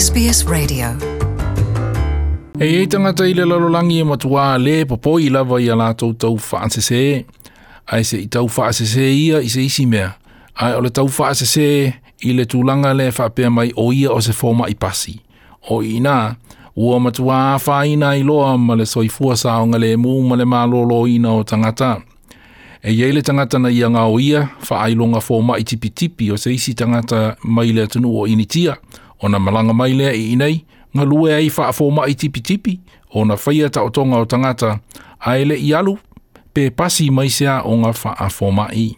SBS Radio. Hei ei tangata i le lalolangi e matua le popo i lava i a lātou tau whaasese. Ai se i tau whaasese ia i se isi mea. Ai o le tau whaasese i le tūlanga le whapea mai o ia o se fōma i pasi. O i nā, ua matua a whaina i loa ma le soifua saonga le mū ma le mālolo ina o tangata. E iei le tangata na ia ngā o ia, whaailonga fōma i tipi o se isi tangata mai le atunu o initia. tia ona na malanga mai lea i inei, ngā lue ai wha afo mai tipi tipi, o na whaia ta o tonga o tangata, a ele i alu, pe pasi mai sea o ngā wha afo mai.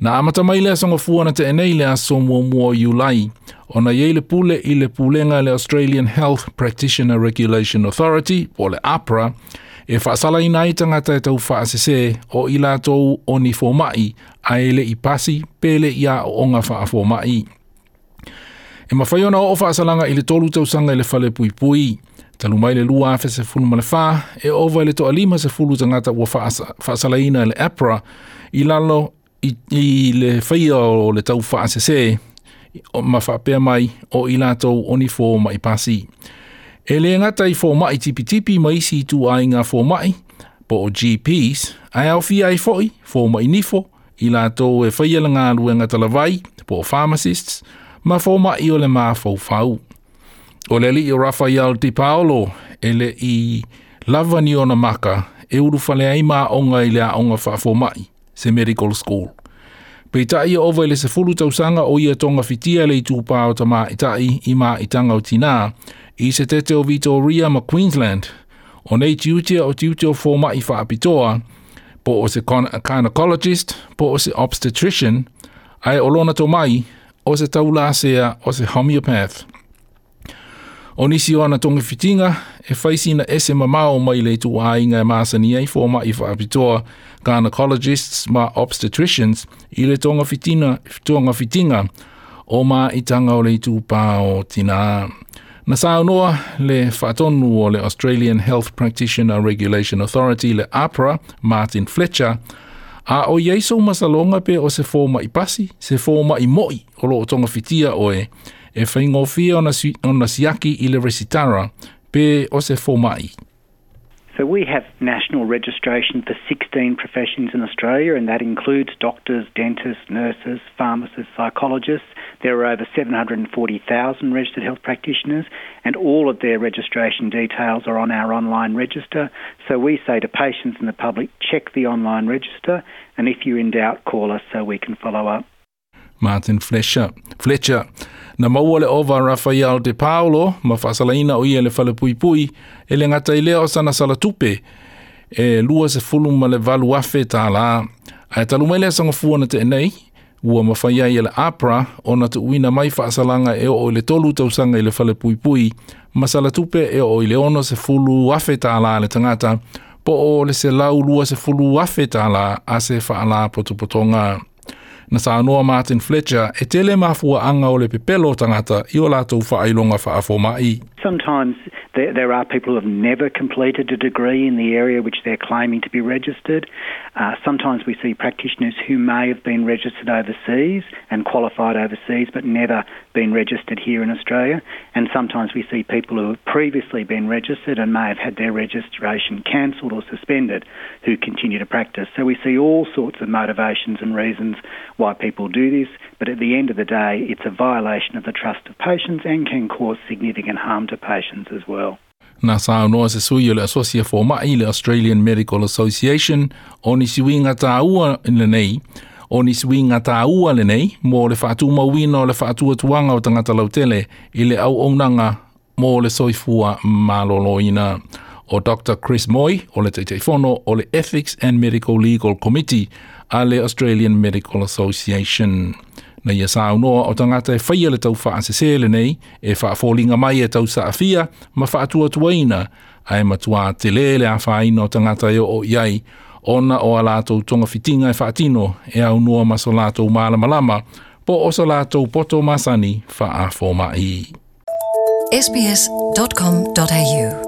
Na amata mai lea songa fuana te enei lea so mua mua iulai, o na yeile pule i le pulenga le Australian Health Practitioner Regulation Authority, o le APRA, e whaasala ina i tangata e tau whaasese o i lātou o ni fōmai, a ele i pasi, pele i a o onga wha a fōmai. mai e mawhai ona o whaasalanga i le tolu tau sanga i le whale pui pui. Talu mai le lua afe se fulu male wha, e owa le to alima se fulu tangata ua whaasalaina le APRA i lalo i, le whaia o le tau whaase se, o ma whapea mai o i lātou o ni fō mai pasi. E le ngata i fō mai tipi tipi mai si tu ai ngā fō mai, po o GPs, a au fi ai fōi, fō mai nifo, i lātou e whaia la ngā luenga talawai, po o pharmacists, ma fo ma i o le ma fo fau. O le li i Rafael Di Paolo e le i lava ni ona maka e uru fale ai ma onga i le a onga fa fo mai, se medical school. Pei ta i o le se fulu tau o ia tonga fitia le i tūpā o ta ma i ta i i ma i tanga tina i se te te o Vitoria ma Queensland o nei tiutia o tiutia o fo mai fa apitoa po o se gynecologist, po o se obstetrician, ai olona lona tō mai o se taulaasea o se homeopath. O nisi o ana tonga fitinga e whaisina ese mamao mai le tu ainga e māsani e fō mai i whaapitoa gynecologists ma obstetricians i le tonga fitina, tonga fitinga o mā i tanga o le tu pā o tina. Na saunoa le whaatonu o le Australian Health Practitioner Regulation Authority le APRA, Martin Fletcher, A o yeiso sou masalonga pe o se fō mai pasi, se fō i moi o lo e o tonga fitia o e, e whaingo fia o na siaki i le resitara pe o se fō i. So we have national registration for 16 professions in Australia, and that includes doctors, dentists, nurses, pharmacists, psychologists. There are over 740,000 registered health practitioners, and all of their registration details are on our online register. So we say to patients and the public, check the online register, and if you're in doubt, call us so we can follow up. Martin Fletcher. Fletcher, na maua le ova Rafael de Paolo, ma whasalaina o ia le whale pui pui, e le ngata i leo sana salatupe, e lua se fulu ma le valu afe tā la, a e talu mele sanga fuana te enei, ua ma whaia i e le apra, o na te uina mai whasalanga e o le tolu tausanga i le whale pui pui, ma salatupe e o i le ono se fulu afe tā la le tangata, po o le se lau lua se fulu afe tā la, a se whaala potopotonga. Potonga na sa noa Martin Fletcher e tele mafua anga o le pepelo tangata i o longa whaailonga whaafo mai. Sometimes There, there, are people who have never completed a degree in the area which they're claiming to be registered. Uh, sometimes we see practitioners who may have been registered overseas and qualified overseas but never been registered here in Australia. And sometimes we see people who have previously been registered and may have had their registration cancelled or suspended who continue to practice. So we see all sorts of motivations and reasons why people do this. But at the end of the day, it's a violation of the trust of patients and can cause significant harm to patients as well. Nā sā unō se sui o le asosia for mai le Australian Medical Association, o ni sui ngā tā ua le nei, o ni sui ngā tā ua le nei, mō le whātū mawina o le whātū atuanga o tangata lautele, i le au ounanga mō le soifua māloloina. O Dr. Chris Moy, o le teitei whono, o le Ethics and Medical Legal Committee, a le Australian Medical Association. Association. Na ia sa unoa o tangata e whaia le tau wha se sele nei, e wha fōlinga mai e tau sa afia, ma wha atua tuaina, a e matua te lele a wha ino tangata e o iai, ona o a lātou tonga fitinga e wha atino, e a unoa ma so lātou maalama lama, po o so lātou poto masani wha a fōma sbs.com.au